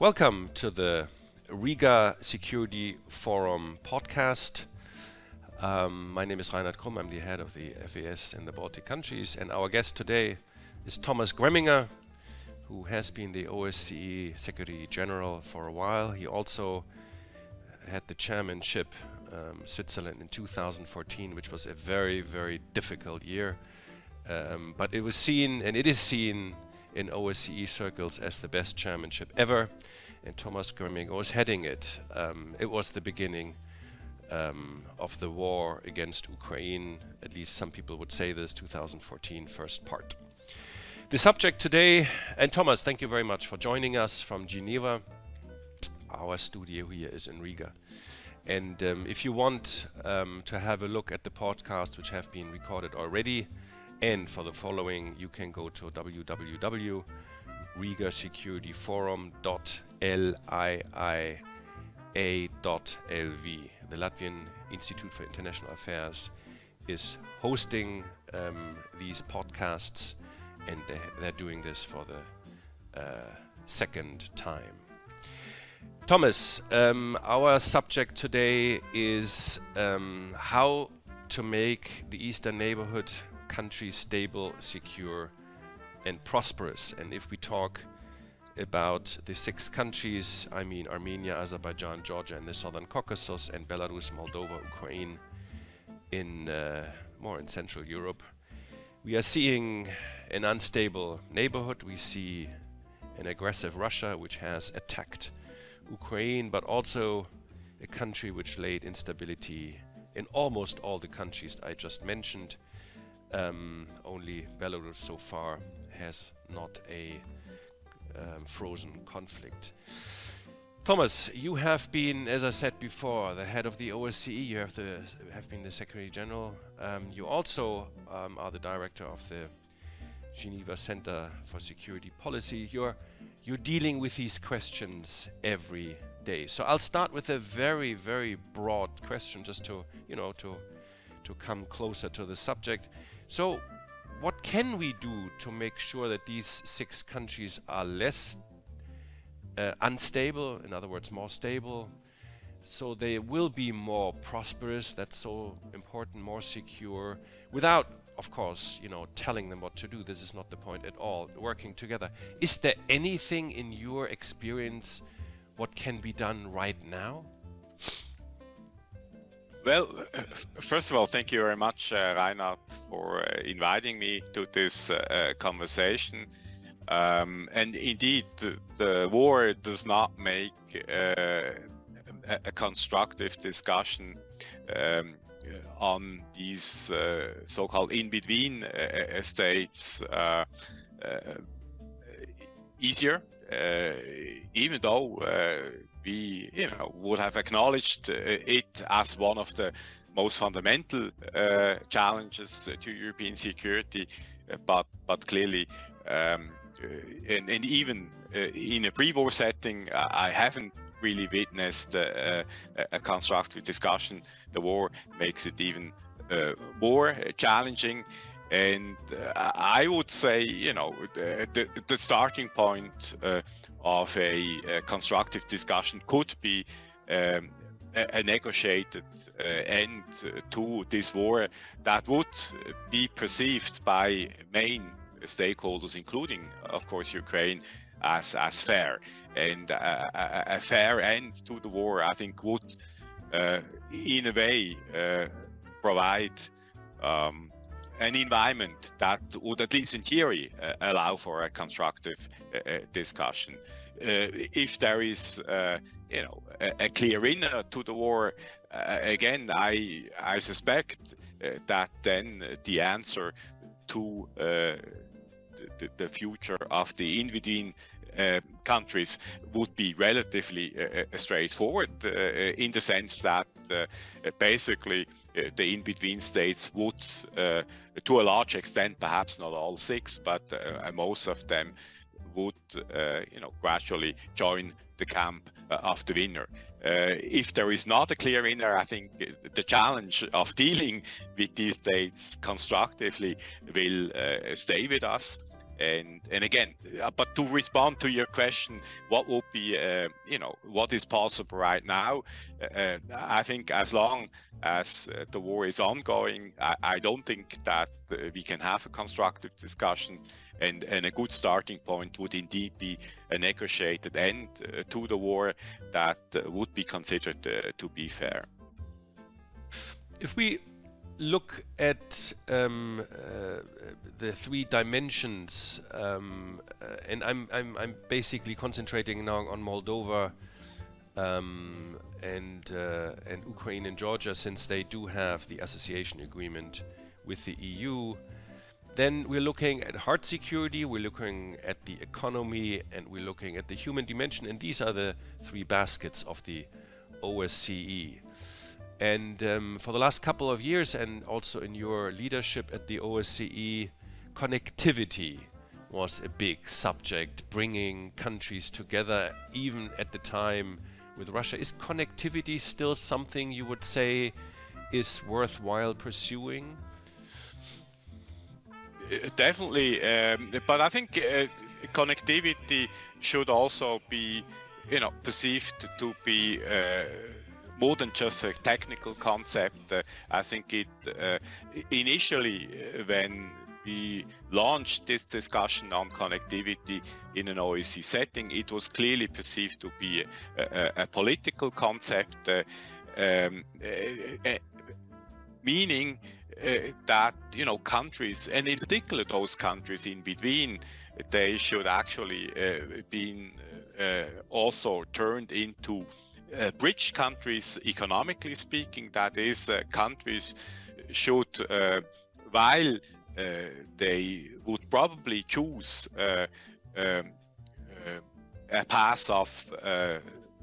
Welcome to the Riga Security Forum podcast. Um, my name is Reinhard Krumm. I'm the head of the FES in the Baltic countries, and our guest today is Thomas Greminger, who has been the OSCE Secretary General for a while. He also had the chairmanship um, Switzerland in 2014, which was a very, very difficult year. Um, but it was seen, and it is seen in OSCE circles as the best chairmanship ever. And Thomas Greminger was heading it. Um, it was the beginning um, of the war against Ukraine. At least some people would say this 2014 first part. The subject today, and Thomas, thank you very much for joining us from Geneva. Our studio here is in Riga. And um, if you want um, to have a look at the podcasts which have been recorded already, and for the following, you can go to www.rigasecurity.forum.liia.lv. The Latvian Institute for International Affairs is hosting um, these podcasts, and they, they're doing this for the uh, second time. Thomas, um, our subject today is um, how to make the Eastern neighborhood countries stable, secure, and prosperous. And if we talk about the six countries, I mean Armenia, Azerbaijan, Georgia, and the Southern Caucasus, and Belarus, Moldova, Ukraine, in uh, more in Central Europe, we are seeing an unstable neighborhood. We see an aggressive Russia which has attacked Ukraine, but also a country which laid instability in almost all the countries I just mentioned. Um, only Belarus so far has not a um, frozen conflict. Thomas, you have been, as I said before, the head of the OSCE. You have the have been the Secretary General. Um, you also um, are the director of the Geneva Center for Security Policy. You're you're dealing with these questions every day. So I'll start with a very, very broad question just to, you know, to, to come closer to the subject. So what can we do to make sure that these six countries are less uh, unstable, in other words, more stable, so they will be more prosperous, that's so important, more secure, without of course, you know, telling them what to do. This is not the point at all. Working together. Is there anything in your experience what can be done right now? Well, first of all, thank you very much, uh, Reinhard, for uh, inviting me to this uh, conversation. Um, and indeed, the, the, war does not make uh, a, constructive discussion um, on these uh, so-called in-between uh, states uh, easier, even though we, you know, would have acknowledged it as one of the most fundamental uh, challenges to European security, uh, but but clearly, um, and, and, even uh, in a pre-war setting, I haven't really witnessed a, a constructive discussion. The war makes it even uh, more challenging. And uh, I would say, you know, the, the, starting point uh, of a, a, constructive discussion could be um, a, negotiated uh, end to this war that would be perceived by main stakeholders, including, of course, Ukraine, as as fair. And a, a, fair end to the war i think would uh, in a way uh, provide um, an environment that would at least in theory uh, allow for a constructive uh, uh, discussion. If there is you know a, a, clear winner to the war again i i suspect that then the answer to the, the future of the in-between uh, countries would be relatively uh, uh straightforward uh, in the sense that uh, Uh, uh, basically uh, the in-between states would, to a large extent, perhaps not all six, but most of them would, you know, gradually join the camp of the winner. if there is not a clear winner, I think the challenge of dealing with these states constructively will stay with us and and again uh, but to respond to your question what would be uh, you know what is possible right now uh, uh i think as long as uh, the war is ongoing I, I, don't think that we can have a constructive discussion. And and a good starting point would indeed be a negotiated end to the war that would be considered to be fair. If we look at um, uh, the three dimensions, um, uh, and I'm, I'm, I'm basically concentrating now on Moldova um, and uh, and Ukraine and Georgia, since they do have the association agreement with the EU. Then we're looking at hard security, we're looking at the economy, and we're looking at the human dimension, and these are the three baskets of the OSCE. And um, for the last couple of years, and also in your leadership at the OSCE, connectivity was a big subject, bringing countries together, even at the time with Russia. Is connectivity still something you would say is worthwhile pursuing? Uh, definitely, um, but I think uh, connectivity should also be, you know, perceived to be. Uh, more than just a technical concept. Uh, I think it uh, initially uh, when we launched this discussion on connectivity in an OSCE setting, it was clearly perceived to be a, a, a political concept, uh, um, uh, meaning uh, that you know countries, and in particular those countries in between, they should actually be also turned into uh, bridge countries, economically speaking, that is, uh, countries should, uh, while uh, they would probably choose uh, um, a path of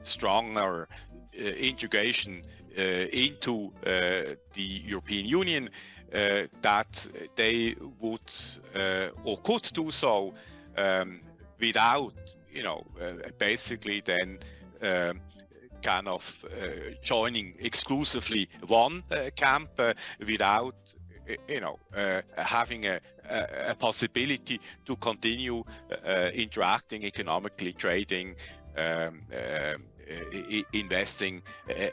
stronger integration into the European Union, that they would or could do so um, without, you know, basically then um, kind of uh, joining exclusively one uh, camp uh, without you know uh, having a, a, possibility to continue uh, interacting economically trading um, uh, investing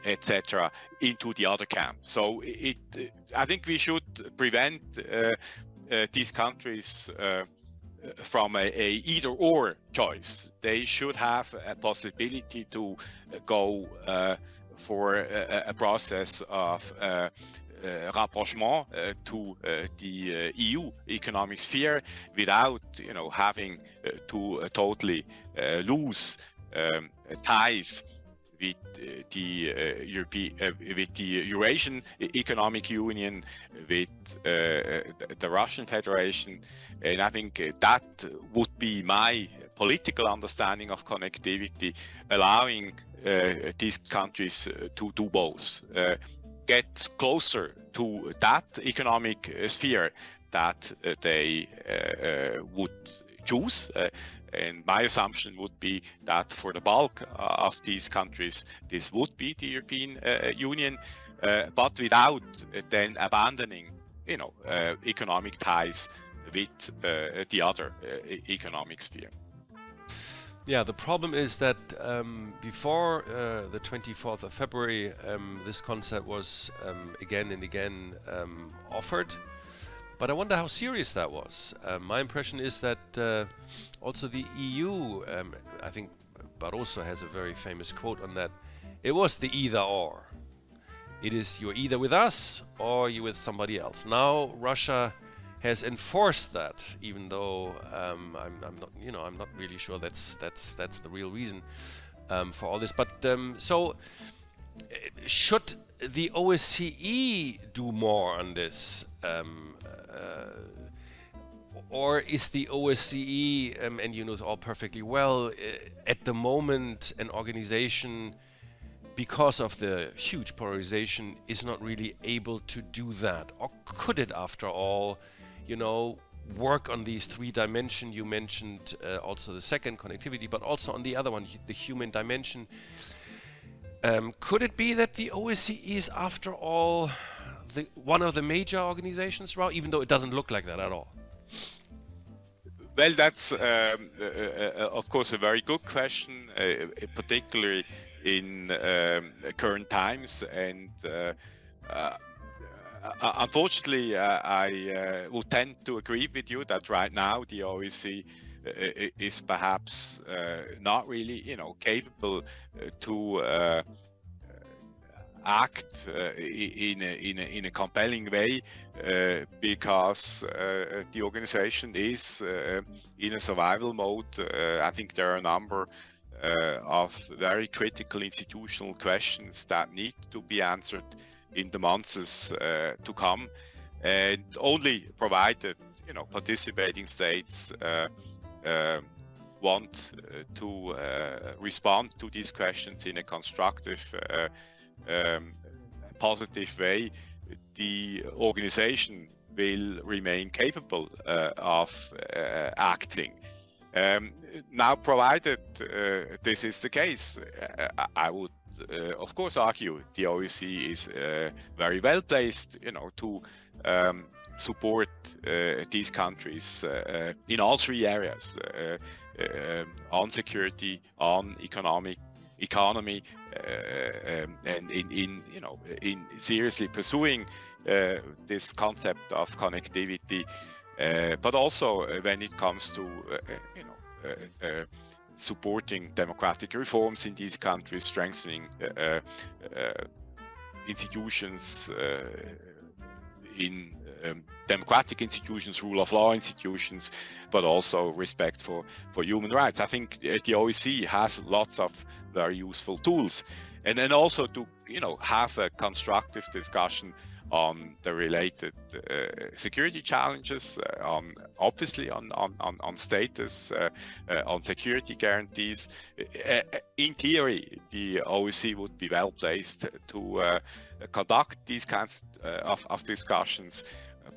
etc into the other camp. So it i think we should prevent these countries from a, a, either or choice. They should have a possibility to go uh, for a, a, process of uh, uh, rapprochement uh, to uh, the uh, EU economic sphere without, you know, having to totally lose um, ties with uh, the uh, European, uh, with the Eurasian Economic Union, with the Russian Federation, and I think that would be my political understanding of connectivity, allowing uh, these countries uh, to do both, uh, get closer to that economic sphere that they would choose. And my assumption would be that for the bulk of these countries, this would be the European uh, Union, uh, but without then abandoning, you know, uh, economic ties with the other economic sphere. Yeah, the problem is that um, before uh, the 24th of February, um, this concept was um, again and again um, offered. But I wonder how serious that was. Um, my impression is that uh, also the EU, um, I think Barroso has a very famous quote on that. It was the either or. It is you're either with us or you're with somebody else. Now Russia has enforced that, even though um, I'm, I'm, not, you know, I'm not really sure that's that's that's the real reason um, for all this. But um, so, should the OSCE do more on this, um, uh, or is the OSCE, um, and you know all perfectly well, uh, at the moment an organization? because of the huge polarization, is not really able to do that? Or could it, after all, you know, work on these three dimension. You mentioned uh, also the second connectivity, but also on the other one, the human dimension. Um, could it be that the OSCE is, after all, the, one of the major organizations, even though it doesn't look like that at all? well, that's um, uh, uh, of course a very good question, uh, particularly in um, current times. And uh, uh, unfortunately, I would tend to agree with you that right now the OSCE is perhaps not really, you know, capable to act uh, in, a, in, a, in a compelling way uh, because uh, the organization is in a survival mode. I think there are a number of very critical institutional questions that need to be answered in the months to come and only provided you know participating states uh, uh, want uh, to respond to these questions in a constructive um, positive way, the organization will remain capable uh, of uh, acting. Um, now, provided uh, this is the case, uh, I would, uh, of course, argue the OSCE is uh, very well placed, you know, to um, support uh, these countries uh, uh, in all three areas: um, on security, on economic economy uh, um, and in, in you know in seriously pursuing uh, this concept of connectivity uh, but also when it comes to you know supporting democratic reforms in these countries strengthening institutions in um, democratic institutions, rule of law institutions, but also respect for, for human rights. I think the OSCE has lots of very useful tools, and then also to you know have a constructive discussion on the related uh, security challenges, uh, on obviously on on on, status, uh, uh on security guarantees. Uh, uh, in theory, the OSCE would be well placed to conduct these kinds of, of discussions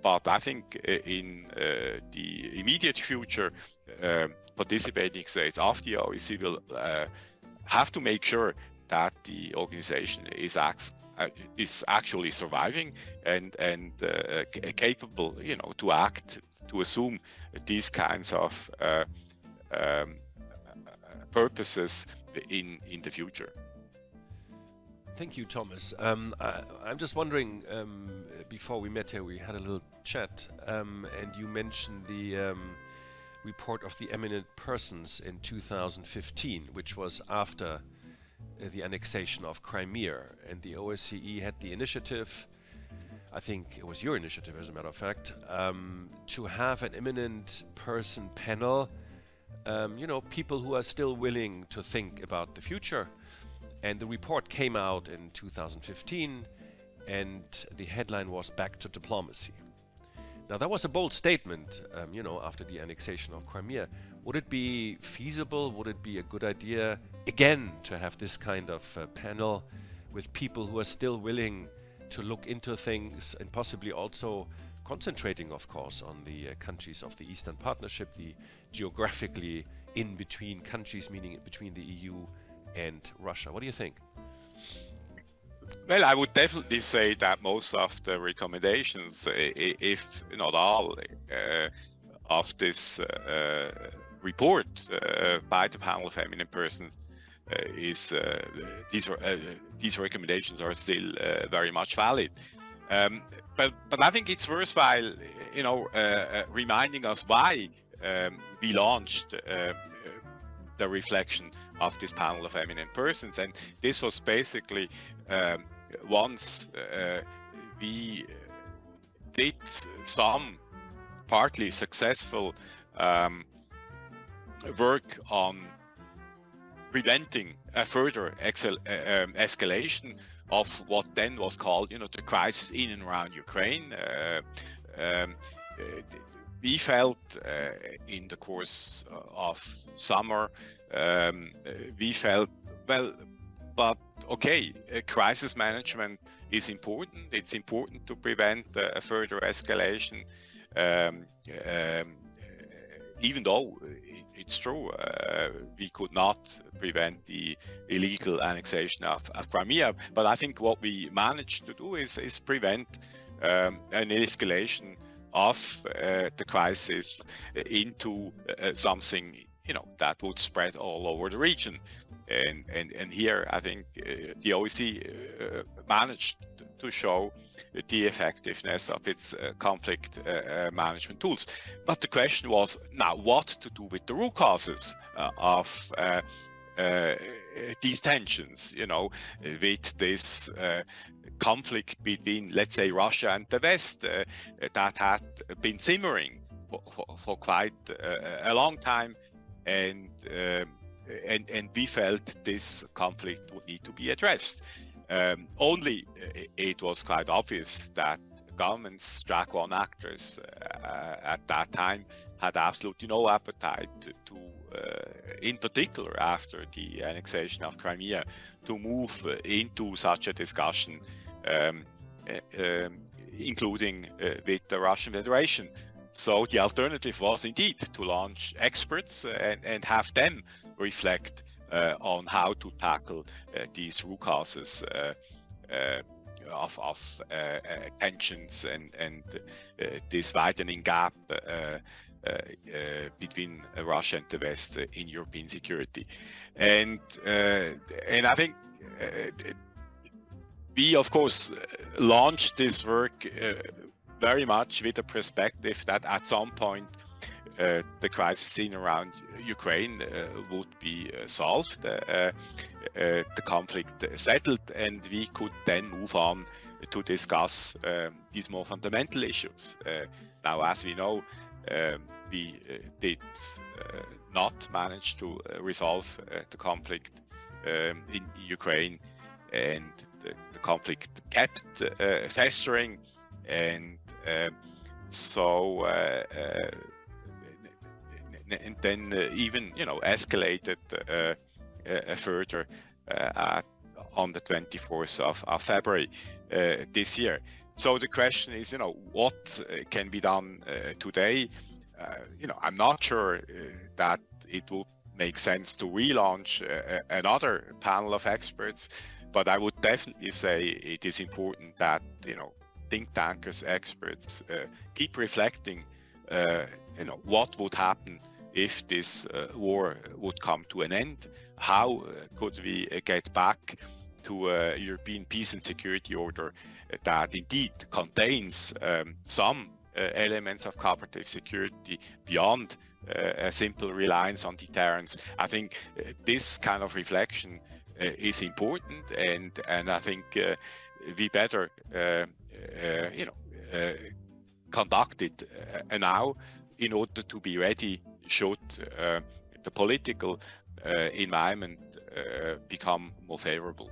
but I think uh, in uh, the immediate future, uh, participating states of the OSCE will have to make sure that the organization is uh, is actually surviving and and uh, capable, you know, to act, to assume these kinds of uh, um, purposes in in the future. Thank you, Thomas. Um, I, am just wondering, um, before we met here, we had a little chat, um, and you mentioned the um, report of the eminent persons in 2015, which was after uh, the annexation of Crimea, and the OSCE had the initiative. I think it was your initiative, as a matter of fact, um, to have an eminent person panel. Um, you know, people who are still willing to think about the future and the report came out in 2015, and the headline was Back to Diplomacy. Now, that was a bold statement, um, you know, after the annexation of Crimea. Would it be feasible? Would it be a good idea, again, to have this kind of uh, panel with people who are still willing to look into things and possibly also concentrating, of course, on the uh, countries of the Eastern Partnership, the geographically in between countries, meaning between the EU and Russia. What do you think? Well, I would definitely say that most of the recommendations, if not all, uh, of this uh, report uh, by the panel of eminent persons uh, is uh, these uh, these recommendations are still very much valid. Um, but but I think it's worthwhile, you know, reminding us why um, we launched the reflection of this panel of eminent persons. And this was basically um, once uh, we did some partly successful um, work on preventing a further excel, uh, um, escalation of what then was called, you know, the crisis in and around Ukraine. Uh, um, we felt uh, in the course of summer, um, we felt, well, but okay, crisis management is important. It's important to prevent a further escalation. Um, um, even though it's true, uh, we could not prevent the illegal annexation of, of, Crimea. But I think what we managed to do is, is prevent um, an escalation of the crisis into something you know that would spread all over the region. And and and here i think uh, the OSCE uh, managed to show the effectiveness of its uh, conflict management tools. But the question was now what to do with the root causes of uh, these tensions, you know, with this uh, conflict between, let's say, Russia and the West uh, that had been simmering for, for, for quite a long time and um, and and we felt this conflict would need to be addressed. Um, only uh, it was quite obvious that governments, track one actors uh, at that time had absolutely no appetite to, to uh, in particular after the annexation of Crimea, to move into such a discussion, um, uh, um, including uh, with the Russian Federation. So the alternative was indeed to launch experts uh, and, and have them reflect uh, on how to tackle uh, these root causes uh, uh of, of uh, tensions and, and this widening gap between Russia and the West in European security. And, and I think we, of course, launched this work very much with the perspective that at some point uh, the crisis scene around Ukraine uh, would be uh, solved, uh, uh, the conflict settled, and we could then move on to discuss um, these more fundamental issues. Uh, now, as we know, um, we did not manage to resolve the conflict um, in Ukraine, and the, the conflict kept festering and Um, so uh, uh, and then uh, even you know escalated uh, uh, further at, on the 24th of, of February this year. So the question is, you know, what can be done today? you know, I'm not sure that it would make sense to relaunch uh, another panel of experts but i would definitely say it is important that you know think tankers experts uh, keep reflecting uh, you know what would happen if this uh, war would come to an end how could we get back to a European peace and security order that indeed contains um, some uh, elements of cooperative security beyond uh, a simple reliance on deterrence. I think uh, this kind of reflection is important, and and I think we better uh, you know, uh, conducted uh, now in order to be ready should the political environment become more favorable.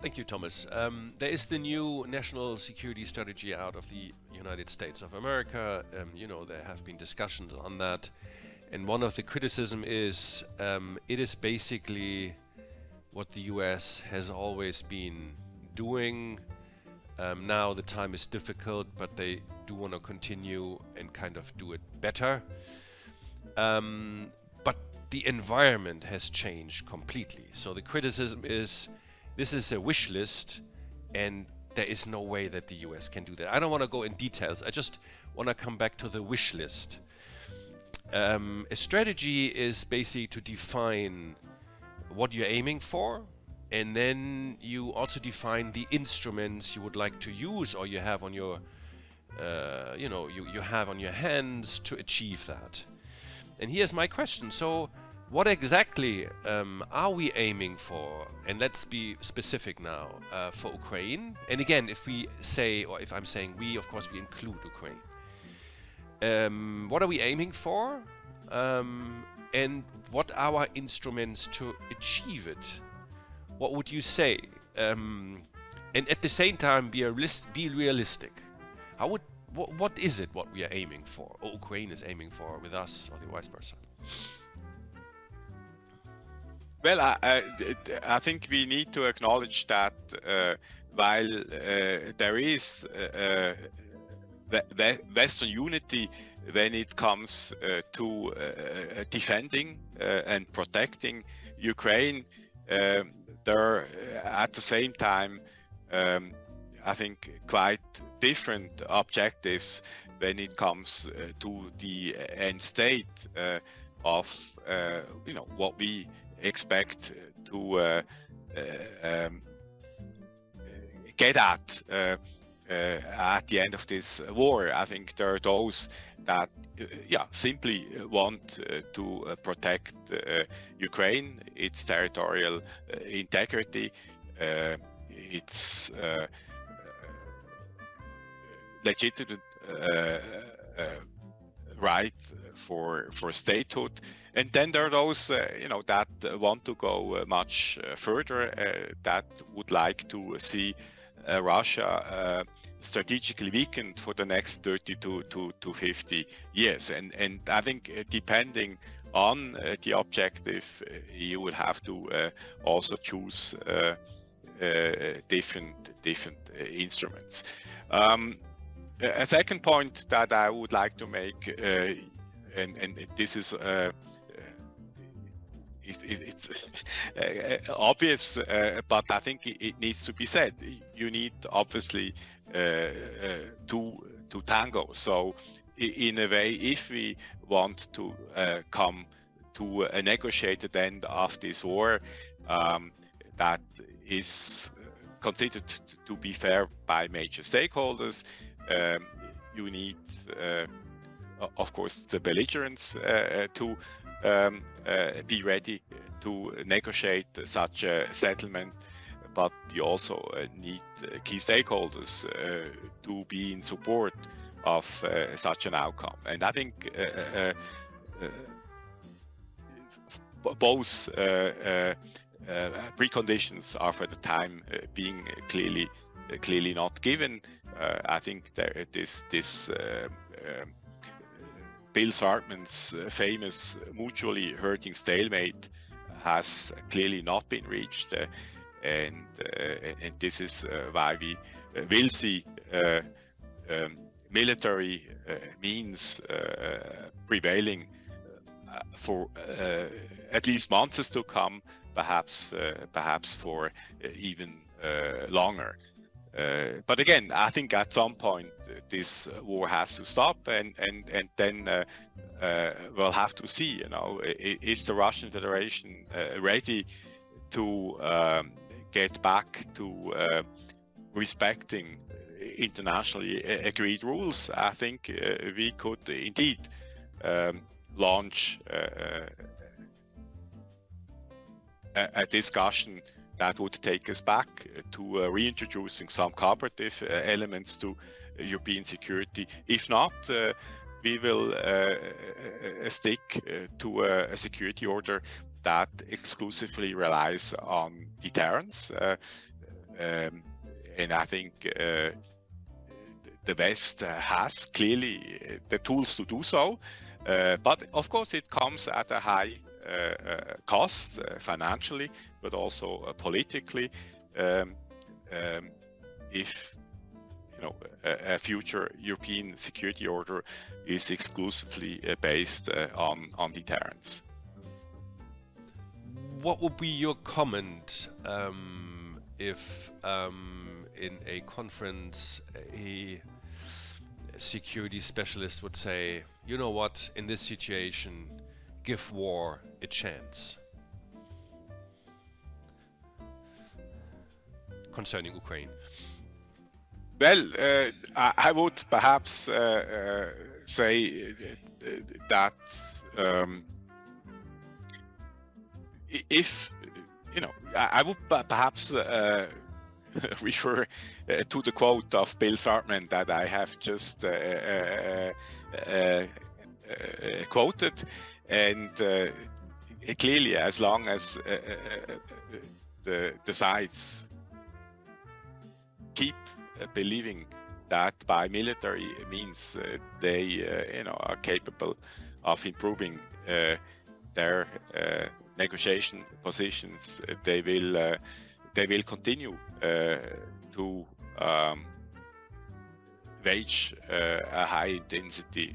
Thank you, Thomas. Um, there is the new national security strategy out of the United States of America. Um, you know, there have been discussions on that. And one of the criticism is um, it is basically what the US has always been doing um, now the time is difficult, but they do want to continue and kind of do it better. Um, but the environment has changed completely. So the criticism is this is a wish list, and there is no way that the US can do that. I don't want to go in details. I just want to come back to the wish list. Um, a strategy is basically to define what you're aiming for and then you also define the instruments you would like to use or you have on your uh, you know you, you have on your hands to achieve that. And here's my question. So what exactly um, are we aiming for? And let's be specific now uh, for ukraine. And again if we say or if i'm saying we of course we include ukraine. Um, what are we aiming for? Um, and what are our instruments to achieve it what would you say? Um, and at the same time, be, be realistic. How would what, what is it what we are aiming for, or Ukraine is aiming for with us, or the vice versa? Well, I, I, I think we need to acknowledge that uh, while uh, there is uh, uh Western unity when it comes uh, to uh, defending and protecting Ukraine, um, there, at the same time, um, I think, quite different objectives when it comes uh, to the end state uh, of uh, you know what we expect to uh, um, get at Uh, at the end of this war. I think there are those that uh, yeah simply want uh, to protect Ukraine, its territorial integrity, its legitimate uh, uh, right for for statehood. And then there are those, uh, you know, that want to go much further, that would like to see Russia strategically weakened for the next 30 to, to, to 50 years. And, and I think depending on uh, the objective, uh, you will have to uh, also choose different different instruments. Um, a second point that I would like to make, uh, and, and this is uh, it, it, it's uh, obvious, uh, but I think it, needs to be said. You need obviously uh, uh, two to tango. So, in a way, if we want to come to a negotiated end of this war, um, that is considered to be fair by major stakeholders um, you need, uh, of course, the belligerents uh, to um, uh, be ready to negotiate such a settlement but you also uh, need uh, key stakeholders uh, to be in support of such an outcome. And I think both preconditions are for the time being clearly clearly not given. Uh, I think that this this uh, um, Bill Zartman's uh, famous uh, mutually hurting stalemate has clearly not been reached, uh, and uh, and this is why we will see um, military means prevailing for uh, at least months to come, perhaps uh, perhaps for uh, even longer. Uh, but again, I think at some point uh, this war has to stop, and and and then uh, uh we'll have to see. You know, is the Russian Federation uh, ready to um, get back to uh, respecting internationally agreed rules? I think we could indeed um, launch a, a discussion that would take us back to uh, reintroducing some cooperative uh, elements to European security. If not, uh, we will stick to a, security order that exclusively relies on deterrence. Um, and I think uh, the West has clearly the tools to do so. Uh, but of course, it comes at a high uh, cost financially, but also uh, politically. Um, um, if you know a, a, future European security order is exclusively uh, based uh, on on deterrence. What would be your comment um, if um, in a conference a security specialist would say, you know what, in this situation, give war a chance? Concerning Ukraine? Well, uh, I, I, would perhaps uh, uh, say that um, if you know, I, would perhaps uh, refer uh, to the quote of Bill Zartman that I have just quoted, and clearly, as long as the the sides keep uh, believing that by military means uh, they uh, you know are capable of improving their negotiation positions. They will they will continue to um, wage a high intensity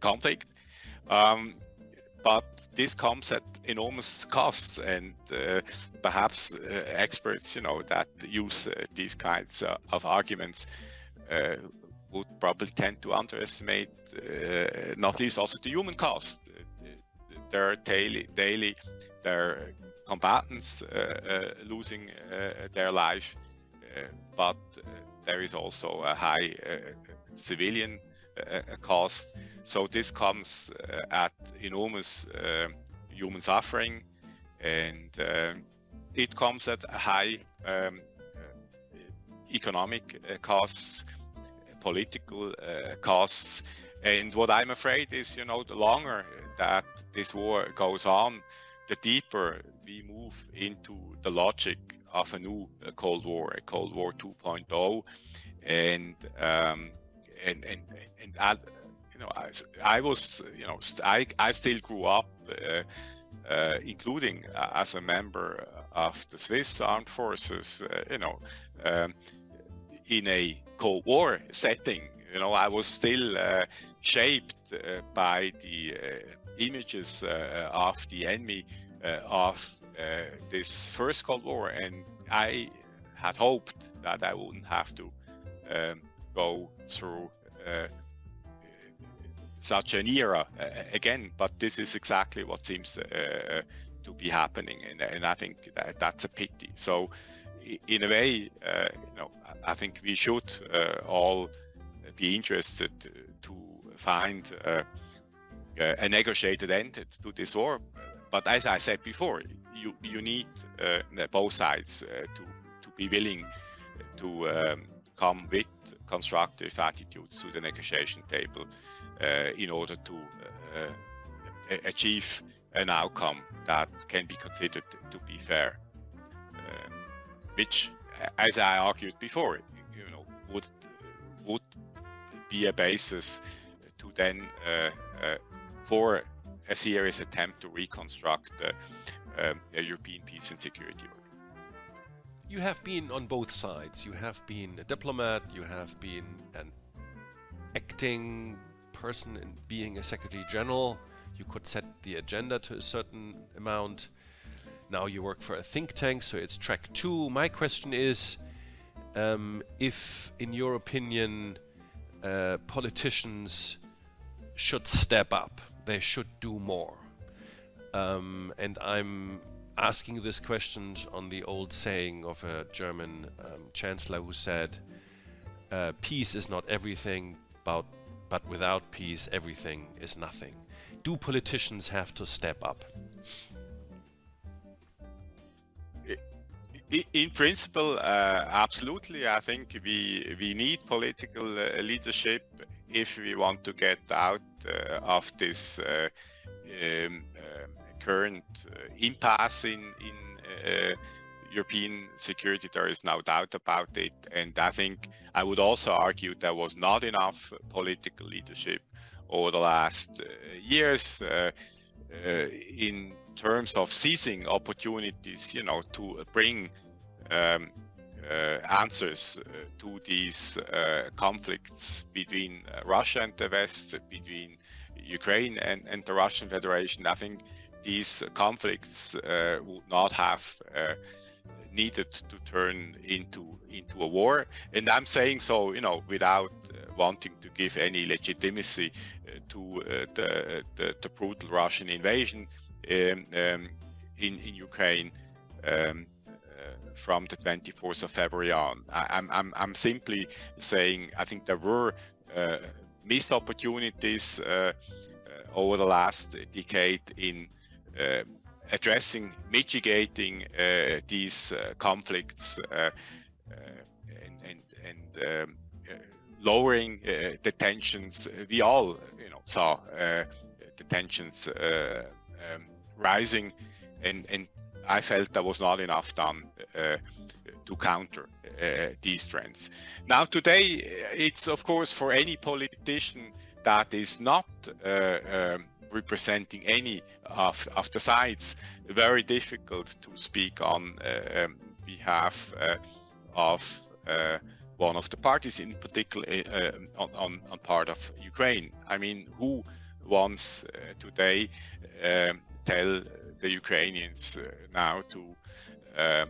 conflict. Um, but this comes at enormous costs, and uh, perhaps uh, experts, you know, that use uh, these kinds uh, of arguments uh, would probably tend to underestimate, uh, not least also the human cost. their daily, daily, their combatants losing their life, but there is also a high civilian cost. So this comes uh, at enormous uh, human suffering, and uh, it comes at high um, economic costs, political costs, and what I'm afraid is, you know, the longer that this war goes on, the deeper we move into the logic of a new Cold War, a Cold War 2.0, and um, and and and I, you know, I, I was, you know, I I still grew up, uh, uh, including uh, as a member of the Swiss Armed Forces, uh, you know, um, in a Cold War setting. You know, I was still uh, shaped uh, by the images of the enemy of this first Cold War, and I had hoped that I wouldn't have to um, go through uh, such an era uh, again. But this is exactly what seems uh, to be happening, and, and I think that that's a pity. So, in a way, you know, I think we should all be interested to find a negotiated end to this war. But as I said before, you you need uh, both sides uh, to to be willing to um, come with constructive attitudes to the negotiation table uh, in order to uh, achieve an outcome that can be considered to be fair, uh, which, as I argued before, you know, would would be a basis to then uh, uh, for a serious attempt to reconstruct um, a European peace and security you have been on both sides. You have been a diplomat, you have been an acting person in being a secretary general. You could set the agenda to a certain amount. Now you work for a think tank, so it's track two. My question is um, if, in your opinion, uh, politicians should step up, they should do more. Um, and I'm asking this question on the old saying of a German um, chancellor who said, uh, "Peace is not everything, but but without peace, everything is nothing." Do politicians have to step up? In principle, uh, absolutely. I think we we need political uh, leadership if we want to get out uh, of this uh, um, current uh, impasse in in uh, European security. There is no doubt about it, and I think I would also argue there was not enough political leadership over the last uh, years in terms of seizing opportunities. You know, to bring um, uh, answers uh, to these uh, conflicts between Russia and the West, between Ukraine and, and the Russian Federation. I think these conflicts uh, would not have uh, needed to turn into into a war. And I'm saying so, you know, without uh, wanting to give any legitimacy uh, to uh, the, the, the brutal Russian invasion um, um, in in Ukraine. Um, from the 24th of February on, I, am I'm, I'm simply saying I think there were missed opportunities over the last decade in addressing, mitigating uh, these uh, conflicts and, and, and um, lowering the tensions. We all, you know, saw the tensions um, rising, and, and I felt there was not enough done to counter uh, these trends. Now, today, it's of course for any politician that is not uh, um, representing any of, of the sides, very difficult to speak on uh, um, behalf uh, of uh, one of the parties, in particular on, on, on, part of Ukraine. I mean, who wants today um, tell the Ukrainians now to um,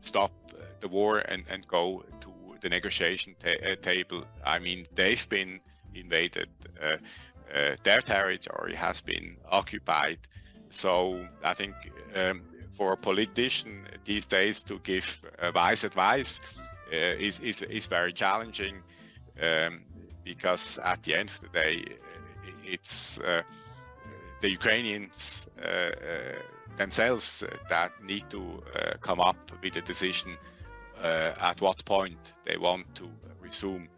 stop the war and, and go to the negotiation ta- table. I mean, they've been invaded. Uh, uh, their territory has been occupied. So I think um, for a politician these days to give wise advice uh, is, is, is very challenging um, because at the end of the day, it's uh, the Ukrainians uh, uh, themselves that need to come up with a decision at what point they want to resume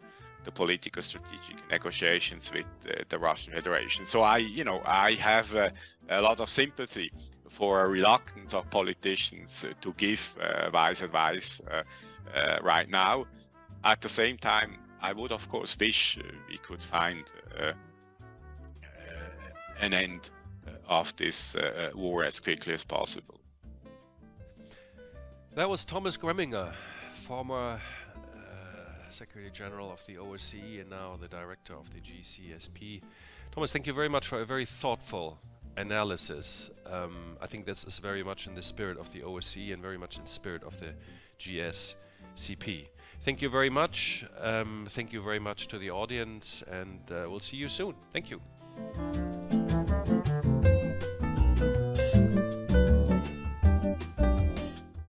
the political strategic negotiations with uh, the Russian Federation. So I, you know, I have uh, a lot of sympathy for a reluctance of politicians uh, to give wise advice right now. At the same time, I would of course wish we could find an end of this uh, war as quickly as possible. That was Thomas Greminger, former Secretary General of the OSCE and now the Director of the GCSP. Thomas, thank you very much for a very thoughtful analysis. Um, I think this is very much in the spirit of the OSCE and very much in the spirit of the GSCP. Thank you very much. Um, thank you very much to the audience, and uh, we'll see you soon. Thank you.